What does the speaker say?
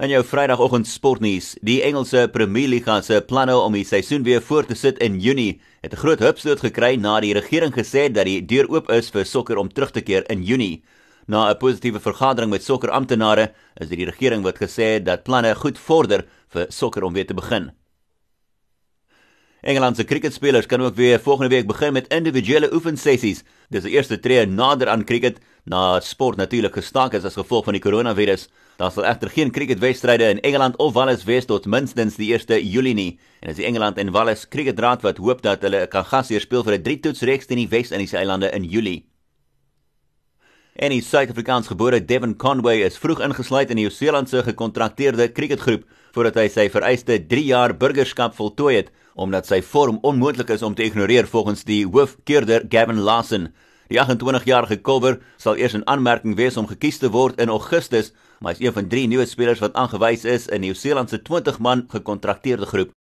In jou Vrydagoggend sportnuus, die Engelse Premier Liga se planne om die seisoen weer voort te sit in Junie het 'n groot hupstoot gekry na die regering gesê dat die deur oop is vir sokker om terug te keer in Junie. Na 'n positiewe vergadering met sokkeramptenare is dit die regering wat gesê dat planne goed vorder vir sokker om weer te begin. Engeland se cricketspelers kan ook weer volgende week begin met individuele oefensessies. Dis die eerste tree nader aan cricket na sport natuurlik gestaak is as gevolg van die koronavirus. Daar sal egter geen cricketwedstryde in Engeland of Wales wees tot minstens die 1 Julie nie. En as die Engeland en Wales cricketraad wat hoop dat hulle kan gasheer speel vir 'n drie-toetsreeks teen die Wes-Indiese eilande in Julie. En die Suid-Afrikaans gebore Devon Conway is vroeg ingesluit in die Nieu-Seelandse gekontrakteerde cricketgroep voordat hy sy vereiste 3 jaar burgerskap voltooi het omdat sy vorm onmoontlik is om te ignoreer volgens die hoofkeurder Gavin Lawson. Die 28-jarige Kulver sal eers in aanmerking wees om gekies te word in Augustus, maar hy is een van drie nuwe spelers wat aangewys is in Nieu-Seeland se 20-man gekontrakteerde groep.